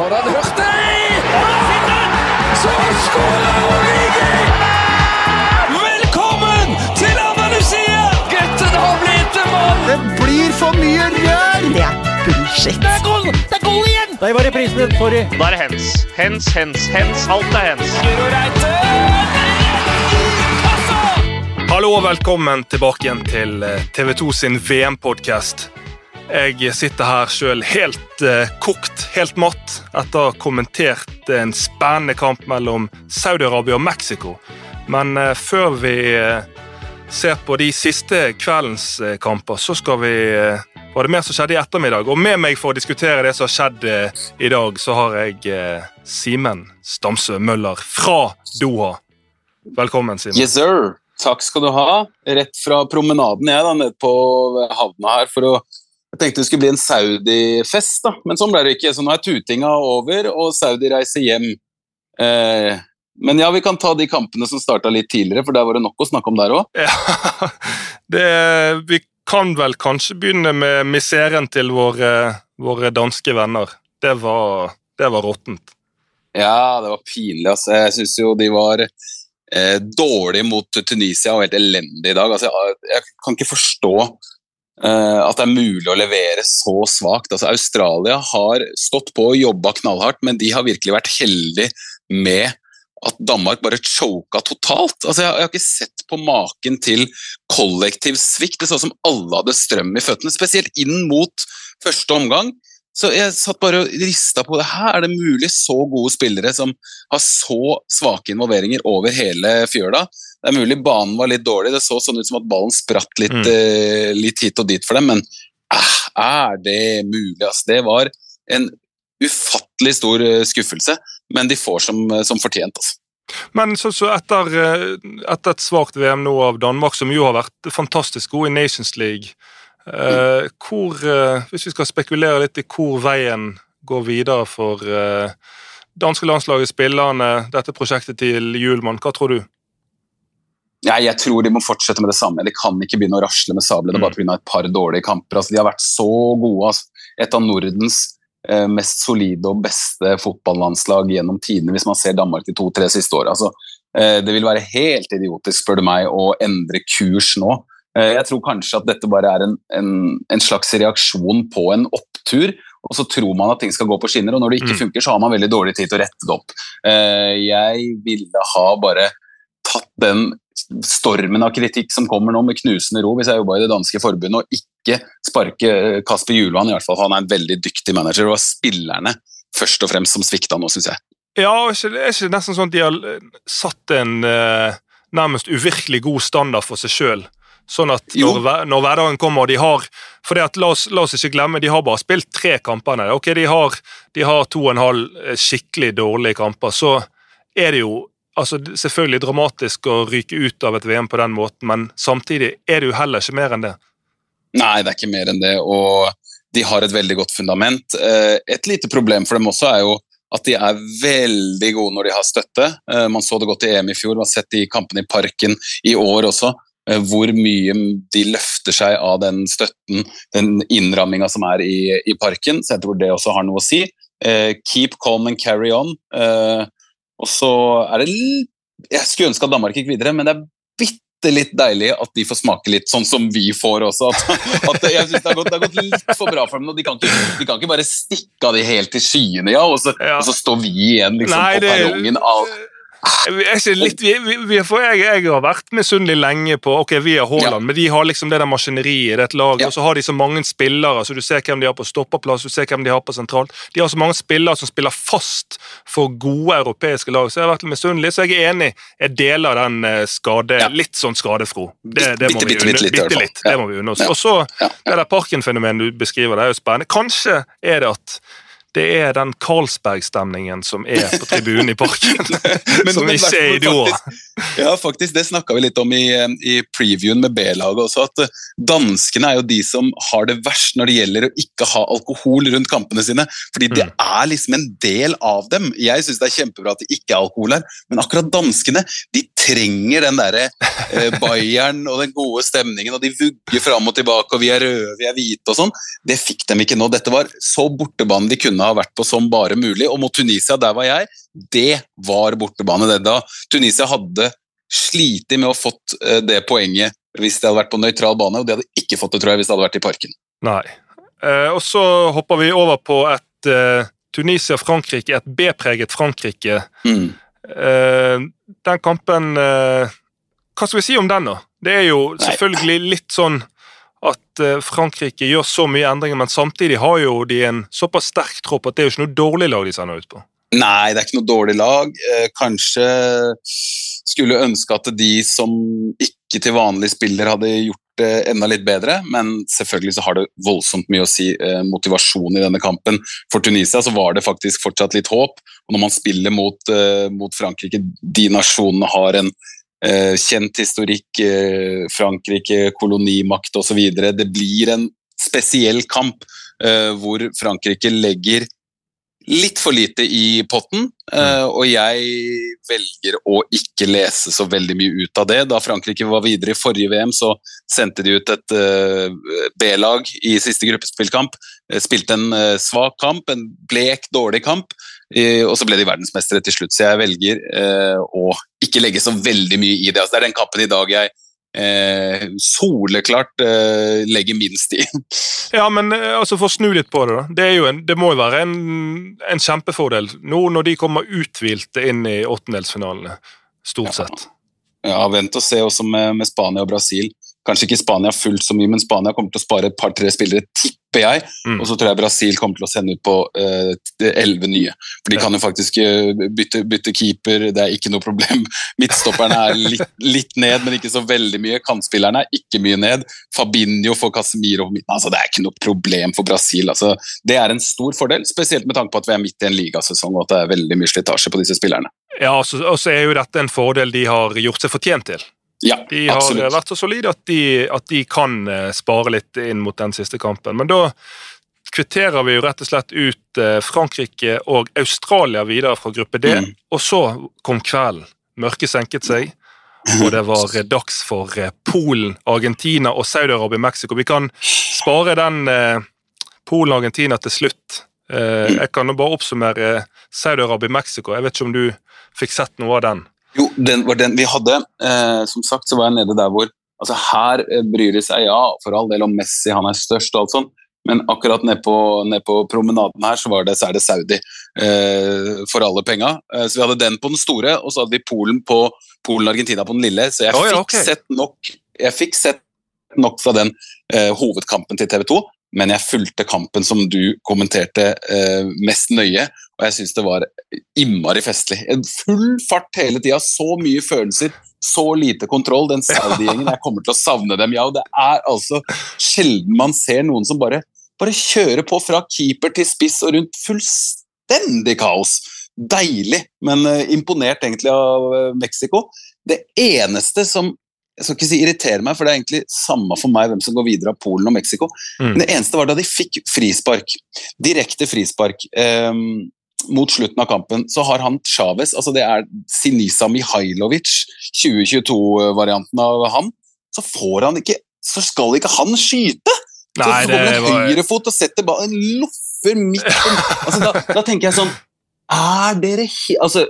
Foran Hurtig! Så skårer Origi! Velkommen til Andalusia! Gutten har blitt en mann! Det blir for mye rør! Det er bullshit. Det er goal! Det er goal igjen! Der var reprisen. Sorry. Da er det hens. Hens, hens, hens. Alt er hens. Hallo og velkommen tilbake igjen til eh, TV 2 sin VM-podkast. Jeg sitter her sjøl helt eh, kokt, helt matt, etter å ha kommentert en spennende kamp mellom Saudi-Arabia og Mexico. Men eh, før vi eh, ser på de siste kveldens eh, kamper, så skal vi eh, var det mer som skjedde i ettermiddag. Og med meg for å diskutere det som har skjedd eh, i dag, så har jeg Simen Stamsø Møller fra Doha. Velkommen, Simen. Yes, sir. Takk skal du ha. Rett fra promenaden jeg da, ned på havna her for å Jeg tenkte det skulle bli en Saudi-fest, da, men sånn ble det ikke. Så nå er tutinga over, og Saudi reiser hjem. Eh, men ja, vi kan ta de kampene som starta litt tidligere, for der var det nok å snakke om der òg. Ja, det, vi kan vel kanskje begynne med miseren til våre, våre danske venner. Det var, det var råttent. Ja, det var pinlig. Altså. Jeg syns jo de var eh, dårlige mot Tunisia og helt elendige i dag. Altså, jeg, jeg kan ikke forstå at det er mulig å levere så svakt. Altså, Australia har stått på og jobba knallhardt, men de har virkelig vært heldige med at Danmark bare choka totalt. Altså, jeg, har ikke sett på maken til kollektiv svikt. Det så ut som alle hadde strøm i føttene, spesielt inn mot første omgang. Så jeg satt bare og rista på det. Her er det mulig så gode spillere som har så svake involveringer over hele fjøla. Det er mulig banen var litt dårlig, det så sånn ut som at ballen spratt litt, Mm. uh, litt hit og dit for dem, men uh, er det mulig? Altså, det var en ufattelig stor eh, skuffelse, men de får som, eh, som fortjent. Altså. Men så, så etter, etter et svakt VM nå av Danmark, som jo har vært fantastisk god i Nations League hvor, eh, Hvis vi skal spekulere litt i hvor veien går videre for eh, danske landslaget, spillerne, dette prosjektet til Hjulmann, hva tror du? Nei, jeg tror de må fortsette med det samme. De kan ikke begynne å rasle med sablene Mm. bare pga. et par dårlige kamper. Altså, de har vært så gode. Altså. Et av Nordens eh, mest solide og beste fotballandslag gjennom tidene, hvis man ser Danmark de to-tre siste åra. Altså, eh, det vil være helt idiotisk, spør du meg, å endre kurs nå. Eh, jeg tror kanskje at dette bare er en, en, en slags reaksjon på en opptur. Og så tror man at ting skal gå på skinner, og når det ikke Mm. funker, så har man veldig dårlig tid til å rette det opp. Eh, jeg ville ha bare tatt den stormen av kritikk som kommer nå med knusende ro, hvis jeg jobba i det danske forbundet, og ikke sparke eh, Kasper Julvann i hvert fall. Han er en veldig dyktig manager, og det var spillerne først og fremst som svikta nå, syns jeg. Ja, er ikke, nesten sånn at de har satt en nærmest uvirkelig god standard for seg sjøl? Sånn at når, når hverdagen kommer, og de har for det at, la, oss, la oss ikke glemme, de har bare spilt tre kamper. Ok, de har, de har to og en halv eh, skikkelig dårlige kamper. Så er det jo altså, selvfølgelig dramatisk å ryke ut av et VM på den måten, men samtidig er det jo heller ikke mer enn det. Nei, det er ikke mer enn det, og de har et veldig godt fundament. Eh, Et lite problem for dem også er jo at de er veldig gode når de har støtte. Eh, Man så det godt i EM i fjor, man har sett de kampene i Parken i år også. Eh, Hvor mye de løfter seg av den støtten, den innramminga som er i, i parken. Så jeg tror det også har noe å si. Eh, Keep calm and carry on. Eh, Og så er det Jeg skulle ønske at Danmark gikk videre, men det er bitte litt deilig at de får smake litt sånn som vi får også. At, at jeg synes det, har gått, det har gått litt for bra for dem nå. De kan ikke, de kan ikke bare stikke av de helt til skyene, ja, og så, Ja. og så står vi igjen liksom, Nei, på perrongen. Av, litt, vi, vi, for jeg, jeg har vært misunnelig lenge på ok, vi har Haaland, Ja. men de har liksom det der maskineriet i det laget, Ja. og så har de så mange spillere, så du ser hvem de har på stoppeplass, du ser hvem de har på sentralt. De har så mange spillere som spiller fast for gode europeiske lag, så jeg har vært misunnelig, så jeg er enig. Jeg deler den eh, skade, Ja. litt sånn skadefro. Det, det må Bitte, vi bitte, bitte litt. Det må vi unne oss. Og så, det der Parken-fenomenet du beskriver, det er jo spennende. Kanskje er det at det er den Carlsberg-stemningen som er på tribunen i parken, Men- som ikke er i faktisk- Doha. Ja, faktisk, det snakka vi litt om i, i previewen med B-laget også, at eh, danskene er jo de som har det verst når det gjelder å ikke ha alkohol rundt kampene sine. Fordi det Mm. er liksom en del av dem. Jeg syns det er kjempebra at det ikke er alkohol her, men akkurat danskene de trenger den derre eh, Bayern og den gode stemningen, og de vugger fram og tilbake, og vi er røde, vi er hvite og sånn. Det fikk de ikke nå. Dette var så bortebane de kunne. Kunne ha vært på som bare mulig. Og mot Tunisia, der var jeg, det var bortebane. Det da Tunisia hadde slitt med å fått eh, det poenget hvis det hadde vært på nøytral bane, og de hadde ikke fått det tror jeg, hvis det hadde vært i parken. Nei. Eh, og så hopper vi over på et eh, Tunisia-Frankrike, et B-preget Frankrike. Mm. Eh, den kampen Hva skal vi si om den, da? Det er jo selvfølgelig litt sånn at eh, Frankrike gjør så mye endringer, men samtidig har jo de en såpass sterk tropp at det er jo ikke noe dårlig lag de sender ut på. Nei, det er ikke noe dårlig lag. Eh, kanskje skulle ønske at de som ikke til vanlig spiller, hadde gjort det enda litt bedre. Men selvfølgelig så har det voldsomt mye å si eh, motivasjon i denne kampen. For Tunisia så var det faktisk fortsatt litt håp. Og når man spiller mot, mot Frankrike, de nasjonene har en kjent historikk, eh, Frankrike, kolonimakt osv. Det blir en spesiell kamp eh, hvor Frankrike legger litt for lite i potten, eh, og jeg velger å ikke lese så veldig mye ut av det. Da Frankrike var videre i forrige VM, så sendte de ut et eh, B-lag i siste gruppespillkamp. Eh, Spilte en eh, svak kamp, en blek, dårlig kamp, eh, og så ble de verdensmestere til slutt. Så jeg velger eh, å ikke legge så veldig mye i det. Altså, det er den kampen i dag jeg eh, soleklart eh, legger minst i. Ja, men eh, altså for å snu litt på det, da. Det, en, det må jo være en, en kjempefordel nå når de kommer uthvilte inn i åttendelsfinalene, stort Ja. sett. Ja, Vent og se også med, med Spania og Brasil. Kanskje ikke Spania fullt så mye, men Spania kommer til å spare et par-tre spillere, tipper jeg. Mm. Og så tror jeg Brasil kommer til å sende ut på elleve nye. For de Ja. kan jo faktisk uh, bytte, bytte keeper, det er ikke noe problem. Midtstopperne er litt, litt ned, men ikke så veldig mye. Kantspillerne er ikke mye ned. Fabinho får Casemiro på midten. Altså, det er ikke noe problem for Brasil. Altså, det er en stor fordel, spesielt med tanke på at vi er midt i en ligasesong og at det er veldig mye slitasje på disse spillerne. Ja, og så er jo dette en fordel de har gjort seg fortjent til. Ja, De har absolutt. vært så solide at de, at de kan eh, spare litt inn mot den siste kampen. Men da kvitterer vi jo rett og slett ut eh, Frankrike og Australia videre fra gruppe D. Mm. Og så kom kvelden. Mørket senket seg, og det var eh, dags for eh, Polen, Argentina og Saudi-Arabia, Mexico. Vi kan spare den Polen Polen-Argentina til slutt. Eh, jeg kan nå bare oppsummere Saudi-Arabia, Mexico. Jeg vet ikke om du fikk sett noe av den? Jo, den var den vi hadde. Eh, som sagt så var jeg nede der hvor altså Her eh, bryr de seg, ja, for all del om Messi, han er størst og alt sånt, men akkurat nede på, ned på promenaden her så, var det, så er det Saudi eh, for alle penga. Eh, så vi hadde den på den store, og så hadde vi Polen på Polen-Argentina på den lille. Så jeg oh, ja, fikk okay. sett nok jeg fikk sett nok fra den eh, hovedkampen til TV 2, men jeg fulgte kampen som du kommenterte eh, mest nøye, og jeg syns det var innmari festlig. En full fart hele tida, så mye følelser, så lite kontroll. Den Saudi-gjengen, jeg kommer til å savne dem. Ja, og det er altså sjelden man ser noen som bare, bare kjører på fra keeper til spiss og rundt. Fullstendig kaos. Deilig, men eh, imponert egentlig av eh, Mexico. Det eneste som jeg skal ikke si irriterer meg, for det er egentlig samme for meg hvem som går videre av Polen og Mexico. Mm. Men det eneste var da de fikk frispark, direkte frispark, eh, mot slutten av kampen, så har han Chávez, altså det er Sinisa Mihailovic, 2022-varianten av han, så får han ikke så skal ikke han skyte! Nei, så kommer det var høyrefot og setter ballen loffer midt på altså, da, da tenker jeg sånn Er dere altså,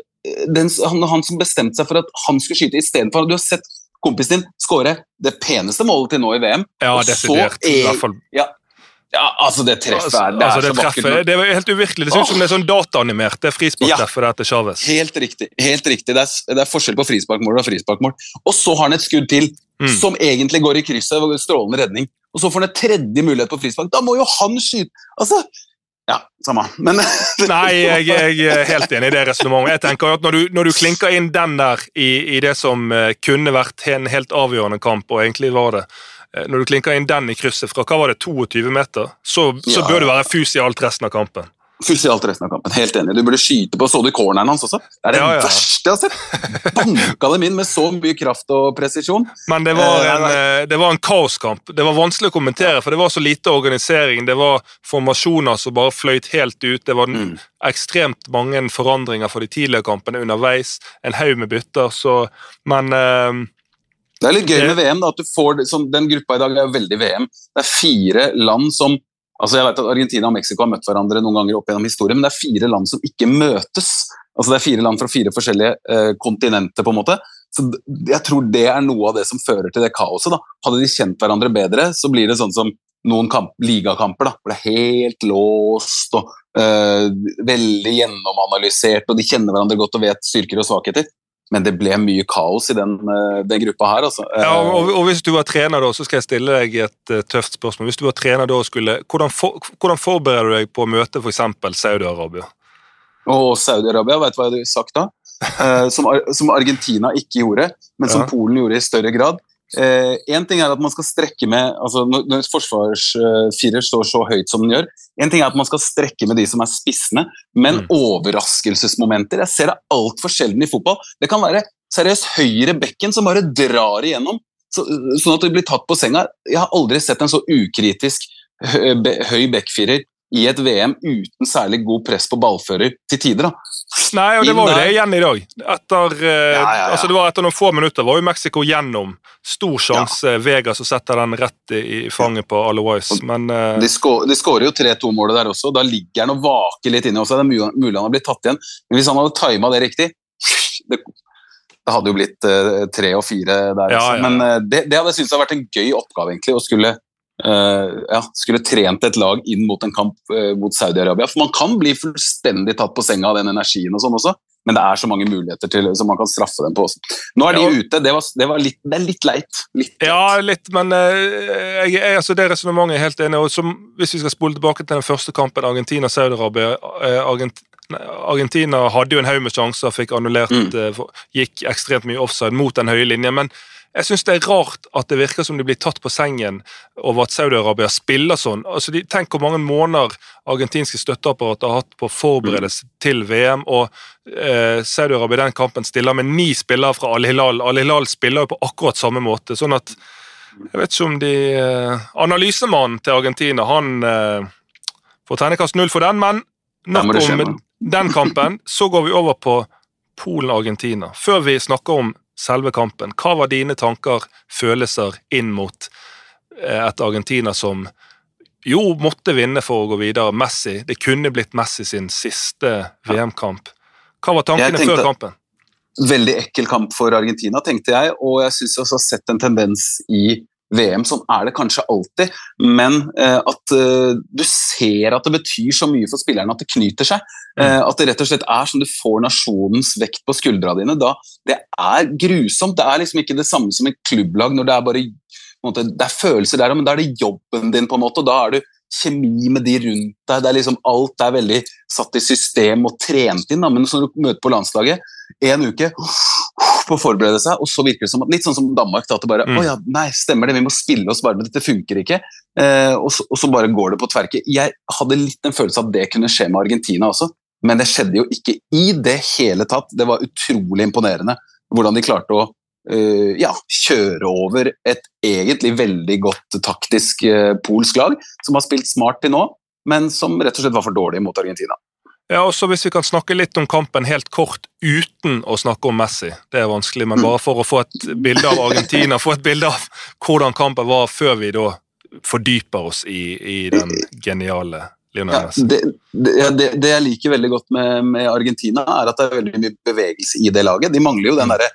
den, han, han som bestemte seg for at han skulle skyte istedenfor Du har sett kompisen din skåre det peneste målet til nå i VM. Ja, og så er, I er- hvert fall. Ja, altså det treffet Altså, er, det altså, er det treffet, det var helt uvirkelig. Det ser ut som det er sånn dataanimert, det frisparktreffet ja. til Chávez. Helt riktig. helt riktig. Det er, det er forskjell på frisparkmål og frisparkmål. Og så har han et skudd til, Mm. som egentlig går i krysset. Strålende redning. Og så får han en tredje mulighet på frispark. Da må jo han skyte! Altså Ja, samme. Men Nei, jeg, jeg er helt enig i det resonnementet. Jeg tenker at når du, når du klinker inn den der i, i det som eh, kunne vært en helt avgjørende kamp, og egentlig var det Når du klinker inn den i krysset fra hva var det, 22 meter, så, så Ja. bør det være fus i alt resten av kampen. Fus i alt resten av kampen. Helt enig. Du burde skyte på Så du corneren hans også? Det er det Ja, ja. verste jeg har sett! Banka dem inn med så mye kraft og presisjon. Men det var, Eh, en, eh, det var en kaoskamp. Det var vanskelig å kommentere, for det var så lite organisering. Det var formasjoner som bare fløyt helt ut. Det var Mm. ekstremt mange forandringer for de tidligere kampene underveis. En haug med bytter, så Men eh, Det er litt gøy med VM, da, at du får som, den gruppa i dag er jo veldig VM. Det er fire land som Altså jeg vet at Argentina og Mexico har møtt hverandre noen ganger opp gjennom historien, men det er fire land som ikke møtes. Altså Det er fire land fra fire forskjellige eh, kontinenter. på en måte. Så Jeg tror det er noe av det som fører til det kaoset. da. Hadde de kjent hverandre bedre, så blir det sånn som noen kamp, ligakamper da, hvor det er helt låst og eh, veldig gjennomanalysert, og de kjenner hverandre godt og vet styrker og svakheter. Men det ble mye kaos i den, eh, den gruppa her. Altså. Ja, og, og, Hvis du var trener, da, så skal jeg stille deg et uh, tøft spørsmål. Hvis du var trener da, skulle, hvordan, for, hvordan forbereder du deg på å møte f.eks. Saudi-Arabia? Og Saudi-Arabia, vet du hva jeg hadde sagt da? Uh, som, som, Argentina ikke gjorde, men som ja. Polen gjorde i større grad. Én eh, ting er at man skal strekke med altså Når, når forsvarsfirer står så høyt som den gjør, en ting er at man skal strekke med de som er spissene, men mm. overraskelsesmomenter Jeg ser det altfor sjelden i fotball. Det kan være seriøst høyre bekken som bare drar igjennom, så, sånn at du blir tatt på senga. Jeg har aldri sett en så ukritisk høy backfirer i et VM uten særlig god press på ballfører til tider. da. Nei, og det var jo det igjen i dag. Etter, eh, ja, ja, ja. Altså det var etter noen få minutter var jo Mexico gjennom. Stor sjanse. Vegas å sette den rett i fanget på Alois, men uh... De skårer jo 3-2-målet der også. Da ligger han og vaker litt inni også. Det er mulig han har blitt tatt igjen. Men hvis han hadde tima det riktig det, det hadde jo blitt uh, tre og fire der. Men uh, det, det, hadde jeg syntes hadde vært en gøy oppgave, egentlig. å skulle ja, skulle trent et lag inn mot en kamp uh, mot Saudi-Arabia. For man kan bli fullstendig tatt på senga av den energien, og sånn også, men det er så mange muligheter til, som man kan straffe dem på. også. Nå er de ja. ute. Det, var, det, var litt, det, er litt leit. Litt ja, litt, men uh, jeg, jeg, altså det resonnementet er helt enig som, Hvis vi skal spole tilbake til den første kampen, Argentina-Saudi-Arabia Argent Argentina hadde jo en haug med sjanser, fikk annullert, mm. gikk ekstremt mye offside mot den høye linjen. men jeg syns det er rart at det virker som de blir tatt på sengen over at Saudi-Arabia spiller sånn. Altså, de, tenk hvor mange måneder argentinske støtteapparat har hatt på å forberede seg til VM. og eh, Saudi-Arabia i den kampen stiller med ni spillere fra Al-Hilal. Al-Hilal spiller jo på akkurat samme måte. sånn at jeg vet ikke om de eh, Analysemannen til Argentina han eh, får tegnekast null for den, men nok om den kampen. Så går vi over på Polen-Argentina. Før vi snakker om selve kampen. Hva var dine tanker, følelser, inn mot eh, et Argentina som jo måtte vinne for å gå videre? Messi. Det kunne blitt Messi sin siste VM-kamp. Hva var tankene før kampen? Veldig ekkel kamp for Argentina, tenkte jeg. Og jeg syns også har sett en tendens i VM. Sånn er det kanskje alltid, men eh, at eh, du ser at det betyr så mye for spillerne at det knyter seg. Mm. Eh, at det rett og slett er sånn du får nasjonens vekt på skuldra dine. Da, det er grusomt. Det er liksom ikke det samme som et klubblag når det er bare måte, det er følelser der, men da er det jobben din, på en måte, og da er du kjemi med de rundt deg. det er liksom Alt er veldig satt i system og trent inn. Da. Men når du møter på landslaget en uke på å forberede seg, og så virker det som at, litt sånn som Danmark. Da, at det bare, mm. ja, nei, stemmer det, vi må spille oss bare, men dette funker ikke. Eh, og, så, og, så, bare går det på tverke. Jeg hadde litt en følelse av at det kunne skje med Argentina også, men det skjedde jo ikke i det hele tatt. Det var utrolig imponerende hvordan de klarte å uh, ja, kjøre over et egentlig veldig godt taktisk uh, polsk lag, som har spilt smart til nå, men som rett og slett var for dårlig mot Argentina. Ja, også Hvis vi kan snakke litt om kampen helt kort uten å snakke om Messi. Det er vanskelig, men mm. bare for å få et bilde av Argentina, få et bilde av hvordan kampen var før vi da fordyper oss i, i den geniale Lionel Messi. Ja, det, det, det, det, jeg liker veldig godt med, med, Argentina, er at det er veldig mye bevegelse i det laget. De mangler jo den mm. derre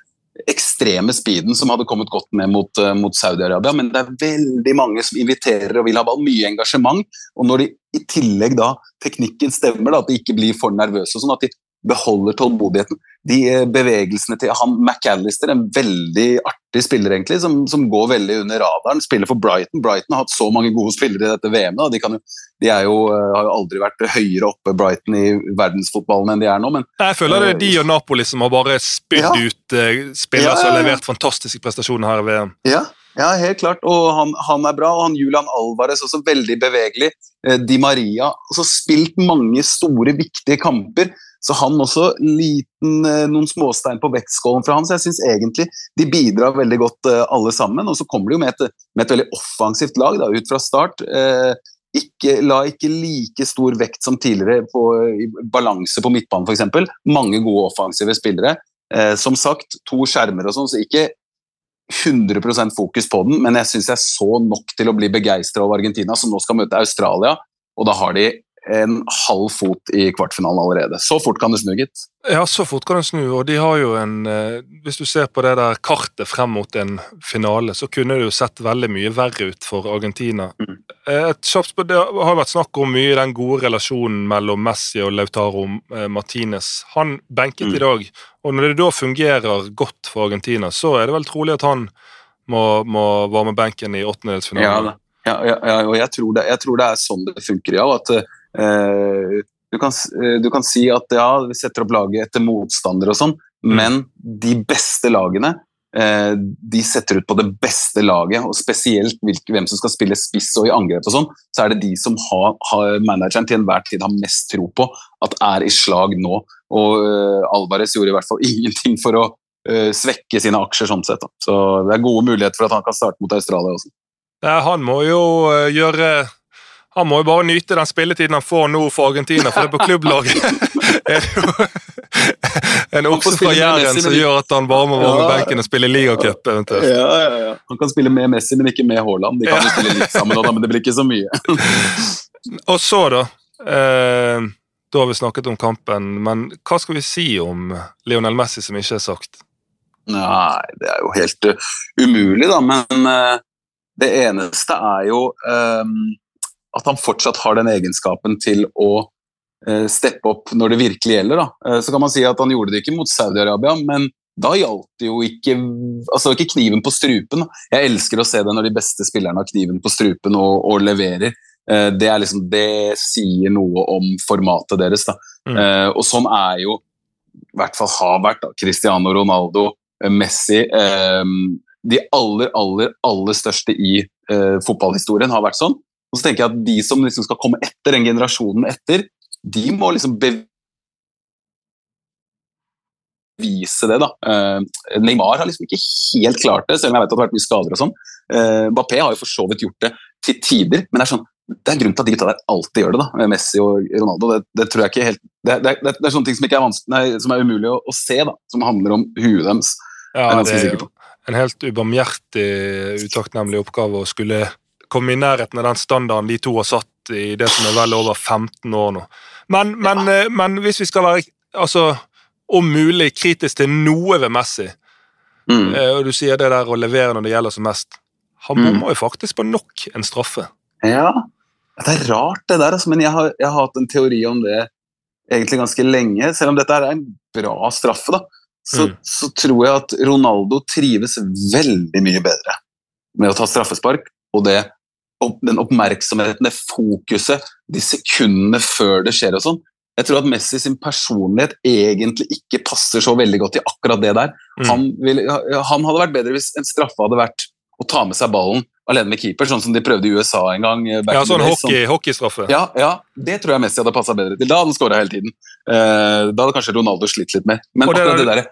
ekstreme speeden som hadde kommet godt med mot, uh, mot Saudi-Arabia. Men det er veldig mange som inviterer og vil ha ball. Mye engasjement. Og når de i tillegg da teknikken stemmer, da, at de ikke blir for nervøse, sånn at de beholder tålmodigheten. De eh, bevegelsene til han McAllister, en veldig artig spiller egentlig, som, som, går veldig under radaren, spiller for Brighton. Brighton har hatt så mange gode spillere i dette VM-et. De, jo, de jo, eh, har jo aldri vært høyere oppe Brighton i verdensfotballen enn de er nå. Men, jeg føler det er de og Napoli som har bare spydd ja. ut spillere ja, som har levert fantastiske prestasjoner her i VM. Ja, ja, helt klart. Og han, han, er bra. Og han Julian Alvarez også veldig bevegelig. Di Maria Altså spilt mange store, viktige kamper. Så han også liten, eh, noen småstein på vektskålen fra han. Så jeg syns egentlig de bidrar veldig godt eh, alle sammen. Og så kommer de jo med et, med et veldig offensivt lag da, ut fra start. Eh, ikke, la ikke like stor vekt som tidligere på balanse på midtbanen f.eks. Mange gode offensive spillere. Som sagt, to skjermer og sånn, så ikke 100% fokus på den, men jeg syns jeg så nok til å bli begeistra over Argentina, som nå skal møte Australia og da har de en halv fot i kvartfinalen allerede. Så fort kan det snu, gitt. Ja, så fort kan det snu, og de har jo en eh, Hvis du ser på det der kartet frem mot en finale, så kunne det jo sett veldig mye verre ut for Argentina. Mm. Eh, kjapt Det har vært snakk om mye den gode relasjonen mellom Messi og Lautaro eh, Martinez. Han benket Mm. i dag, og når det da fungerer godt for Argentina, så er det vel trolig at han må, må varme benken i åttendedelsfinalen. ja, ja, ja, og jeg tror, det, jeg tror det er sånn det funker, ja. At, du, kan, eh, du kan si at ja, vi setter opp laget etter motstandere og sånn, men de beste lagene eh, de setter ut på det beste laget, og spesielt hvem som skal spille spiss og i angrep og sånn, så er det de som har, har manageren til enhver tid har mest tro på at er i slag nå. Og uh, Alvarez gjorde i hvert fall ingenting for å uh, svekke sine aksjer sånn sett. Da. Så det er gode muligheter for at han kan starte mot Australia også. Ja, han må jo eh, gjøre Han må jo bare nyte den spilletiden han får nå for Argentina, for det er på klubblaget er det jo en oks okse fra Jæren som gjør at han bare må være med benken og spille ligacup eventuelt. Ja, ja, ja. Han kan spille med Messi, men ikke med Haaland. De kan jo spille litt sammen, men det blir ikke så mye. Og så, da eh, Da har vi snakket om kampen, men hva skal vi si om Lionel Messi som ikke er sagt? Nei, det er jo helt uh, umulig, da. Men uh, det eneste er jo um, at han fortsatt har den egenskapen til å uh, steppe opp når det virkelig gjelder. Da. Uh, så kan man si at han gjorde det ikke mot Saudi-Arabia, men da gjaldt det jo ikke, altså ikke kniven på strupen. Jeg elsker å se det når de beste spillerne har kniven på strupen og, og leverer. Uh, det, er liksom, det sier noe om formatet deres. Mm. Og sånn er jo i hvert fall har vært da, Cristiano Ronaldo, eh, Messi eh, De aller, aller, aller største i eh, fotballhistorien har vært sånn. Og så tenker jeg at de som liksom skal komme etter, den generasjonen etter, de må liksom bevise det, da. Eh, Neymar har liksom ikke helt klart det, selv om jeg vet at det har vært mye skader og sånn. Eh, Mbappé har jo for så vidt gjort det til tider, men det er sånn det er grunnen til at de gutta der alltid gjør det, da, med Messi og Ronaldo. Det, det tror jeg ikke helt Det, det, det, er sånne ting som, er, nei, som er umulig å, å se, da, som handler om huet deres. Ja, det er en helt ubarmhjertig utakknemlig oppgave å skulle komme i nærheten av den standarden de to har satt i det som er vel over 15 år nå. Men, men, ja. men hvis vi skal være altså, om mulig kritisk til noe ved Messi, Mm. eh, og du sier det der å levere når det gjelder som mest Han Mm. jo faktisk på nok en straffe. Ja, det er rart det der, altså, men jeg har, jeg har hatt en teori om det egentlig ganske lenge. Selv om dette er en bra straffe, da, så, Mm. så tror jeg at Ronaldo trives veldig mye bedre med å ta straffespark. Og det, opp, den oppmerksomheten, det fokuset, de sekundene før det skjer og sånn. Jeg tror at Messi sin personlighet egentlig ikke passer så veldig godt i akkurat det der. Mm. Han, ville, han hadde vært bedre hvis en straffe hadde vært å ta med seg ballen alene med keeper, sånn som de prøvde i USA en gang. eh, Ja, sånn hockey, hockeystraffe. ja, ja, det tror jeg Messi hadde passa bedre til. Da hadde han skåra hele tiden. Eh, da hadde kanskje Ronaldo slitt litt med. Men akkurat det der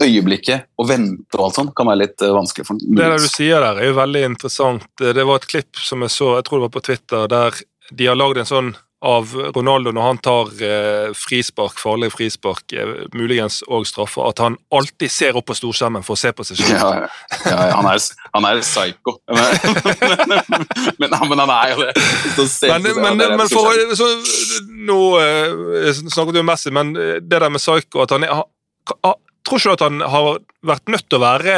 øyeblikket og vente og alt sånt kan være litt eh, vanskelig for Det der du sier der, er jo veldig interessant. Det var et klipp som jeg så, jeg tror det var på Twitter, der de har lagd en sånn av Ronaldo når han tar eh, frispark, farlig frispark, eh, muligens og straffer, at han alltid ser opp på storskjermen for å se på seg selv. Ja, ja, ja, han, er, han er psyko. Men, men, men han er jo det. Men, men, men for, så, nå eh, snakket du om Messi, men eh, det der med psyko at han er, Tror ikke at han har vært nødt til å være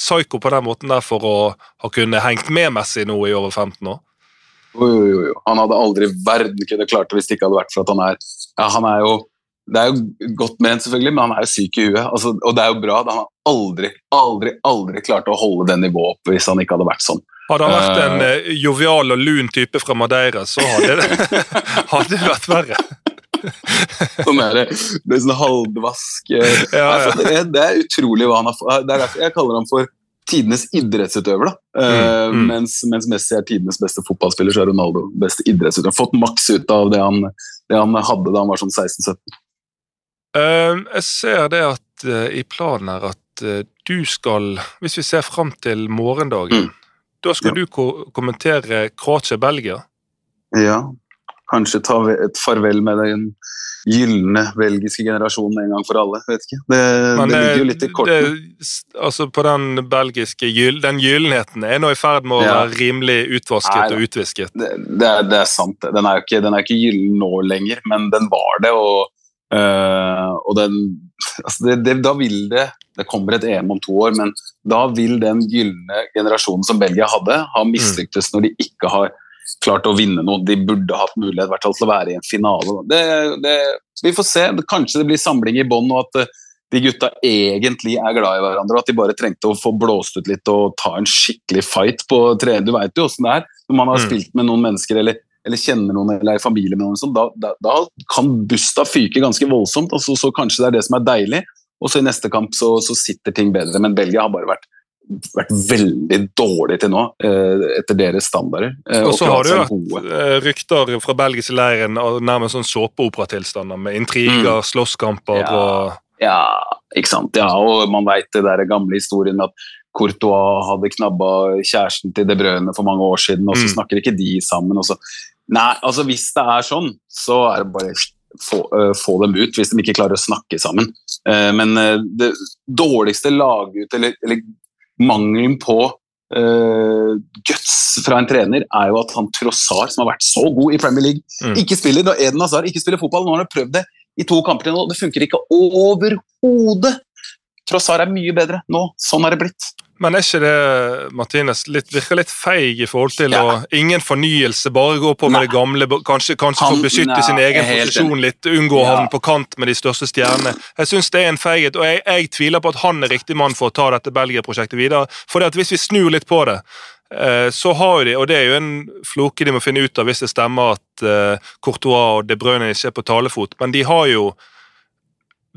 psycho på den måten der for å ha kunnet hengt med Messi nå i over 15 år? Jo, jo, jo, jo. Han hadde aldri i verden kunne klart det hvis det ikke hadde vært for at han er ja, han er jo Det er jo godt ment, selvfølgelig, men han er jo syk i huet. Altså, og det er jo bra. at Han har aldri, aldri, aldri klart å holde det nivået oppe hvis han ikke hadde vært sånn. Hadde han vært en uh, jovial og lun type fra Madeira, så hadde det, hadde det vært verre. Sånn er det. Er sånn halvdvask eh, Ja, ja. altså, det, det er utrolig hva han har. Det er derfor jeg kaller ham for tidenes idrettsutøver. da. Eh, Mm, mm. Mens, mens Messi er tidenes beste fotballspiller, så er Ronaldo beste idrettsutøver. Fått maks ut av det han, det han hadde da han var sånn 16-17. Uh, jeg ser det at uh, i planen her at uh, du skal, hvis vi ser fram til morgendagen, Mm. da skal Ja. du ko kommentere Kroatia-Belgia. Ja. Kanskje ta et farvel med den gylne belgiske generasjonen en gang for alle. vet ikke. Det, det det, ligger jo litt i kortene. det, altså på den belgiske gyll, den gyllenheten er nå i ferd med å Ja. være rimelig utvasket Nei, og utvisket. Det, det, er, det er sant. Den er jo ikke, den er ikke gyllen nå lenger, men den var det. Og, øh, og den altså Da vil det Det kommer et EM om to år, men da vil den gylne generasjonen som Belgia hadde, ha mislyktes når de ikke har klart å vinne noe. De burde hatt mulighet i hvert fall til å være i en finale. Det, det, vi får se. Kanskje det blir samling i bånn, og at øh, de gutta egentlig er glad i hverandre, og at de bare trengte å få blåst ut litt og ta en skikkelig fight på trening. Du veit jo åssen det er når man har Mm. spilt med noen mennesker eller, eller kjenner noen eller er i familie med noen. Sånn, da, da, da kan busta fyke ganske voldsomt, altså, så, så kanskje det er det som er deilig. Og så i neste kamp så, så sitter ting bedre. Men Belgia har bare vært, vært veldig dårlig til nå, eh, etter deres standarder. Eh, Og så har du vært eh, rykter fra belgiske leiren av nærmest sånn såpeoperatilstander med intriger, slåsskamper Mm. Ja. og Ja, ikke sant. Ja, og man veit det der gamle historien med at Courtois hadde knabba kjæresten til De Bruyne for mange år siden, og så Mm. snakker ikke de sammen. Og så. Nei, altså hvis det er sånn, så er det bare få, uh, få dem ut, hvis de ikke klarer å snakke sammen. Uh, men uh, det dårligste lagut, eller, eller mangelen på uh, guts fra en trener, er jo at han Trossar, som har vært så god i Premier League, Mm. ikke spiller. Da Eden Hazard ikke spiller fotball. Nå har han prøvd det i to kamper til nå, det funker ikke overhodet. Trossar er mye bedre nå. Sånn er det blitt. Men er ikke det Martinez, litt, virker litt feig i forhold til Ja. å Ingen fornyelse, bare gå på med Nei. det gamle, kanskje, kanskje få beskytte sin egen posisjon posisjon litt, unngå å Ja. havne på kant med de største stjernene. Jeg syns det er en feighet, og jeg, jeg tviler på at han er riktig mann for å ta dette Belgia-prosjektet videre. For hvis vi snur litt på det, eh, så har jo de, og det er jo en floke de må finne ut av hvis det stemmer at eh, Courtois og De Bruyne ikke er på talefot, men de har jo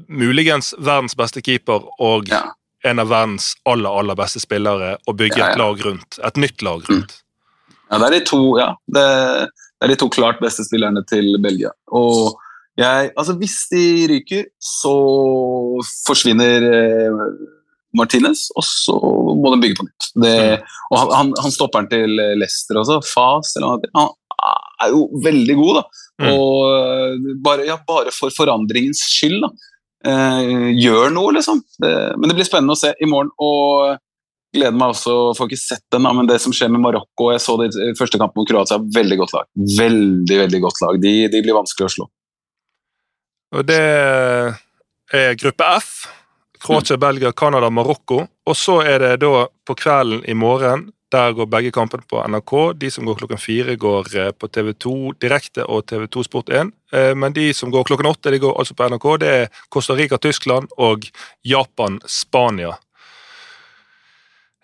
muligens verdens beste keeper og Ja. En av verdens aller, aller beste spillere og bygge Ja, ja. et lag rundt. Et nytt lag rundt. Ja, det er de to, ja, det, det er de to klart beste spillerne til Belgia. Og jeg, altså hvis de ryker, så forsvinner eh, Martinez, og så må de bygge på nytt. Det, og han, han, han stopperen til Leicester også, Fas, eller noe, han er jo veldig god, da. Mm. Og eh, bare, ja, bare for forandringens skyld, da. Eh, gjør noe, liksom. Det, men det blir spennende å se i morgen. og gleder meg også, får ikke sett den, men det som skjer med Marokko Jeg så det i første kamp mot Kroatia, veldig godt lag. Veldig, veldig godt lag. De, de blir vanskelig å slå. Og det er gruppe F. Kroatia, Belgia, Canada, Marokko. Og så er det da på kvelden i morgen. Der går begge kampene på NRK. De som går klokken fire, går eh, på TV2 direkte og TV2 Sport1. Eh, Men de som går klokken åtte, de går altså på NRK. Det er Costa Rica, Tyskland og Japan, Spania.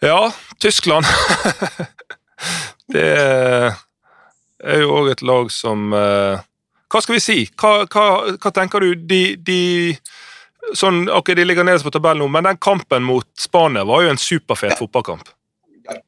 Ja, Tyskland Det er jo òg et lag som eh, Hva skal vi si? Hva, hva, hva tenker du? De, de sånn, ok, de ligger nederst på tabellen nå, men den kampen mot Spania var jo en superfet fotballkamp.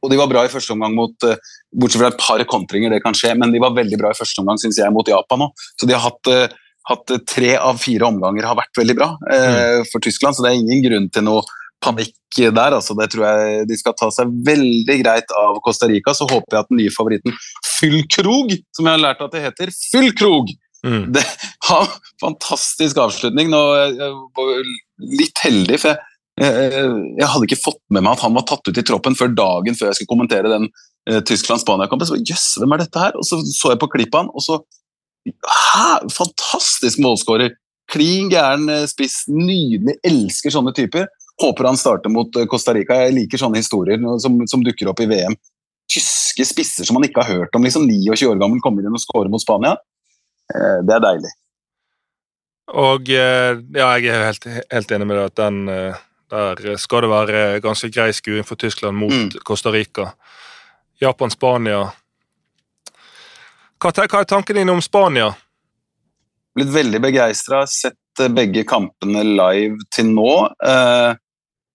Og de var bra i første omgang mot eh, Bortsett fra et par kontringer, det kan skje, men de var veldig bra i første omgang, syns jeg, mot Japan òg. Så de har hatt, eh, hatt eh, tre av fire omganger har vært veldig bra eh, for Tyskland, så det er ingen grunn til noe panikk der. altså Det tror jeg de skal ta seg veldig greit av Costa Rica. Så håper jeg at den nye favoritten Fyllkrog, som jeg har lært at det heter, Fyllkrog, Mm. det har fantastisk avslutning. Nå jeg var litt heldig, for jeg, jeg, jeg hadde ikke fått med meg at han var tatt ut i troppen før dagen før jeg skulle kommentere den eh, Tyskland-Spania-kampen. Så jøss, hvem er dette her? Og så så jeg på klippet han, og så Hæ! Fantastisk målskårer! Klin gæren eh, spiss. Nydelig. Elsker sånne typer. Håper han starter mot eh, Costa Rica. Jeg liker sånne historier som, som dukker opp i VM. Tyske spisser som man ikke har hørt om. liksom 29 år gammel kommer inn og scorer mot Spania. Eh, Det er deilig. Og eh, ja, jeg er helt, helt enig med deg at den eh, der skal det være ganske grei skuing for Tyskland mot Mm. Costa Rica. Japan, Spania hva, hva er tanken din om Spania? blitt veldig begeistra. Sett eh, begge kampene live til nå. eh,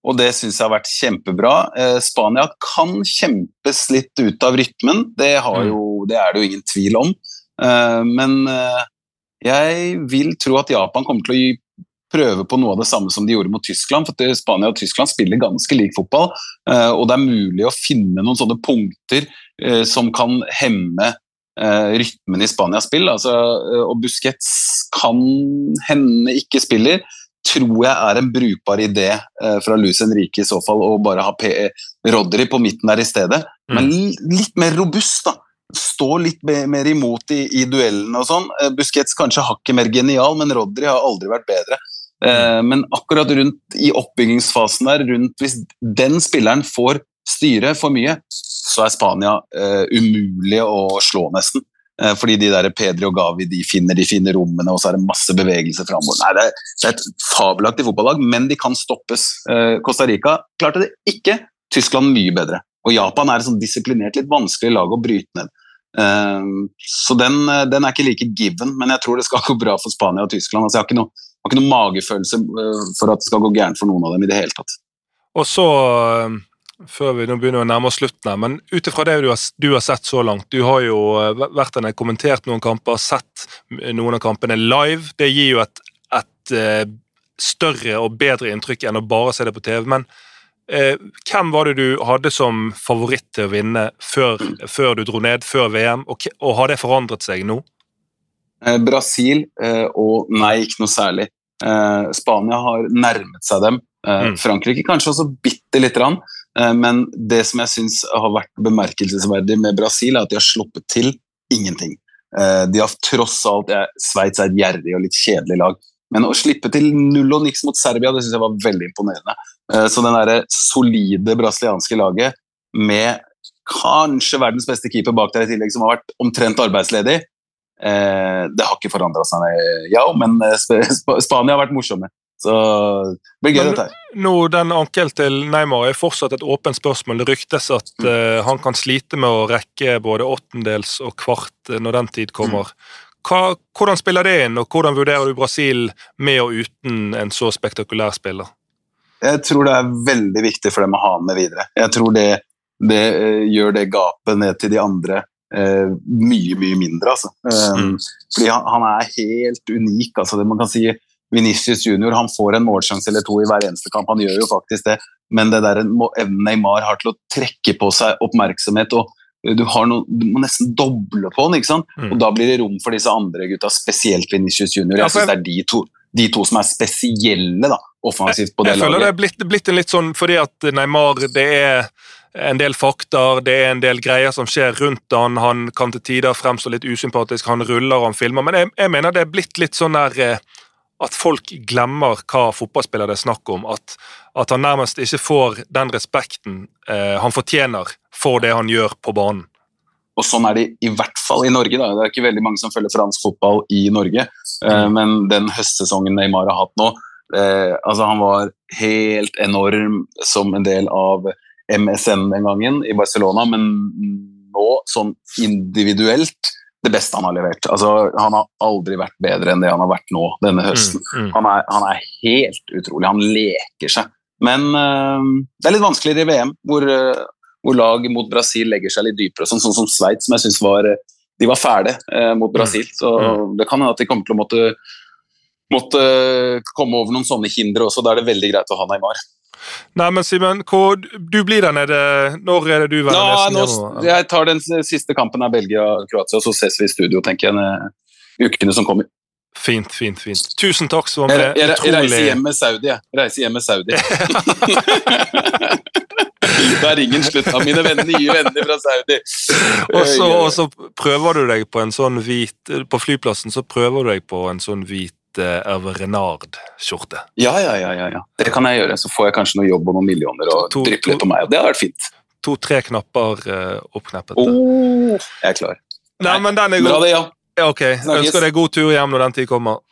og det syns jeg har vært kjempebra. Eh, Spania kan kjempes litt ut av rytmen, det, har Mm. jo, det er det jo ingen tvil om. Eh, men jeg vil tro at Japan kommer til å prøve på noe av det samme som de gjorde mot Tyskland. for Spania og Tyskland spiller ganske lik fotball, eh, og det er mulig å finne noen sånne punkter eh, som kan hemme eh, rytmen i Spanias spill. Altså, eh, og Busquets kan hende ikke spiller. Tror jeg er en brukbar idé eh, fra Luis Henrique i så fall å bare ha P Rodri på midten der i stedet. Men litt mer robust, da. Stå litt mer imot i, i duellene og sånn. Eh, Busquets kanskje hakket mer genial, men Rodri har aldri vært bedre. Eh, men akkurat rundt i oppbyggingsfasen der, rundt hvis den spilleren får styre for mye, så er Spania uh, umulig å slå, nesten. Uh, fordi de der Pedri og Gavi de finner de fine rommene, og så er det masse bevegelse framover. Nei, det er, det er et fabelaktig fotballag, men de kan stoppes. Costa Rica klarte det ikke. Tyskland mye bedre. Og Japan er et sånn disiplinert, litt vanskelig lag å bryte ned. så den, den, er ikke like given, men jeg tror det skal gå bra for Spania og Tyskland. Altså, jeg har ikke noe har ikke noen magefølelse for at det skal gå gærent for noen av dem i det hele tatt. Og så, før vi nå begynner å nærme oss slutten her, men ut ifra det du har, du har, sett så langt Du har jo vært der, kommentert noen kamper, sett noen av kampene live. Det gir jo et, et større og bedre inntrykk enn å bare se det på TV. Men eh, hvem var det du hadde som favoritt til å vinne før, før du dro ned, før VM, og, og har det forandret seg nå? Eh, Brasil eh, og nei, ikke noe særlig. Eh, Spania har nærmet seg dem. Mm. Frankrike kanskje også bitte lite grann. Men det som jeg syns har vært bemerkelsesverdig med Brasil, er at de har sluppet til ingenting. De har tross alt Sveits er et gjerrig og litt kjedelig lag, men å slippe til null og niks mot Serbia det synes jeg var veldig imponerende. Så den der solide brasilianske laget med kanskje verdens beste keeper bak der i tillegg, som har vært omtrent arbeidsledig, Eh, det har ikke forandra seg, ja, men eh, Spania har vært morsomme. Så det blir gøy, dette her. Nå, Den ankelen til Neymar er fortsatt et åpent spørsmål. Det ryktes at mm. uh, han kan slite med å rekke både åttendels og kvart når den tid kommer. Hva, hvordan spiller det inn, og hvordan vurderer du Brasil med og uten en så spektakulær spiller? Jeg tror det er veldig viktig for dem å ha med videre. Jeg tror det, det gjør det gapet ned til de andre Uh, mye, mye mindre, altså. Um, mm. Fordi han, han, er helt unik. Altså, det man kan si Venicius junior han får en målsjanse eller to i hver eneste kamp, han gjør jo faktisk det. Men det der evnen Neymar har til å trekke på seg oppmerksomhet og du, noe, du må nesten doble på den, ikke sant? Mm. og da blir det rom for disse andre gutta, spesielt Venicius junior. Jeg synes det er de to, de to som er spesielle da, offensivt på det jeg, jeg laget. Jeg føler det er blitt, blitt litt sånn fordi at Neymar det er en del fakter, det er en del greier som skjer rundt han. Han kan til tider fremstå litt usympatisk, han ruller og han filmer. Men jeg, jeg mener det er blitt litt sånn der eh, at folk glemmer hva fotballspiller det er snakk om. At, at, han nærmest ikke får den respekten eh, han fortjener for det han gjør på banen. Og sånn er det i hvert fall i Norge. Da. Det er ikke veldig mange som følger fransk fotball i Norge. Eh, mm. men den høstsesongen Neymar har hatt nå, eh, altså han var helt enorm som en del av MSN den gangen i Barcelona, men nå sånn individuelt det beste han har levert. Altså, han har aldri vært bedre enn det han har vært nå denne mm, høsten. Mm, mm. Han, er, han, er, helt utrolig. Han leker seg. Men øh, det er litt vanskeligere i VM, hvor, øh, hvor, lag mot Brasil legger seg litt dypere. Sånn, sånn som Sveits, som jeg syns var De var fæle øh, mot mm, Brasil. Så mm. det kan hende at de kommer til å måtte, måtte komme over noen sånne hindre også. Da er det veldig greit å ha Neymar. Nei, men Simen, du blir der nede. Når er det du ja, nesten Jeg tar den siste kampen av Belgia-Kroatia, og så ses vi i studio tenker jeg, ukene som kommer. Fint, fint, fint. Tusen takk. Så jeg, jeg, jeg, reiser hjem med Saudi, jeg. Reiser hjem med Saudi. da er ingen slutt av mine venner, nye venner fra Saudi. Og så prøver du deg på en sånn hvit På flyplassen så prøver du deg på en sånn hvit Hervé Renard-skjorte. Ja, ja, ja, ja, Det kan jeg gjøre. Så får jeg kanskje noe jobb og noen millioner og to, dryppe litt på meg. og Det har vært fint. To-tre knapper uh, oppkneppet. Oh, jeg er klar. Nei, men den er god. Bra det, ja. ja ok. Snakkes. Ønsker deg god tur hjem når den tid kommer.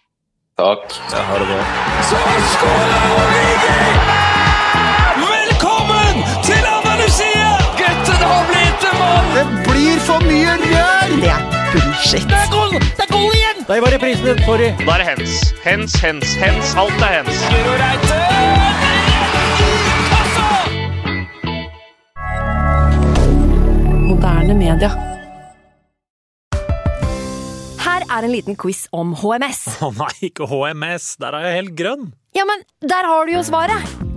Takk. Ja, ha det bra. Så skåler Origi! Velkommen til Andalusia! Gutten har blitt en mann! Det blir for mye rør! Det er bullshit. Det er gold, Det er gold igjen! Der var reprisen Sorry. Da er det hens. Hens, hens, hens. Alt er hens. Moderne media. Her er en liten quiz om HMS. Å nei, ikke HMS. Der er jeg helt grønn. Ja, men der har du jo svaret.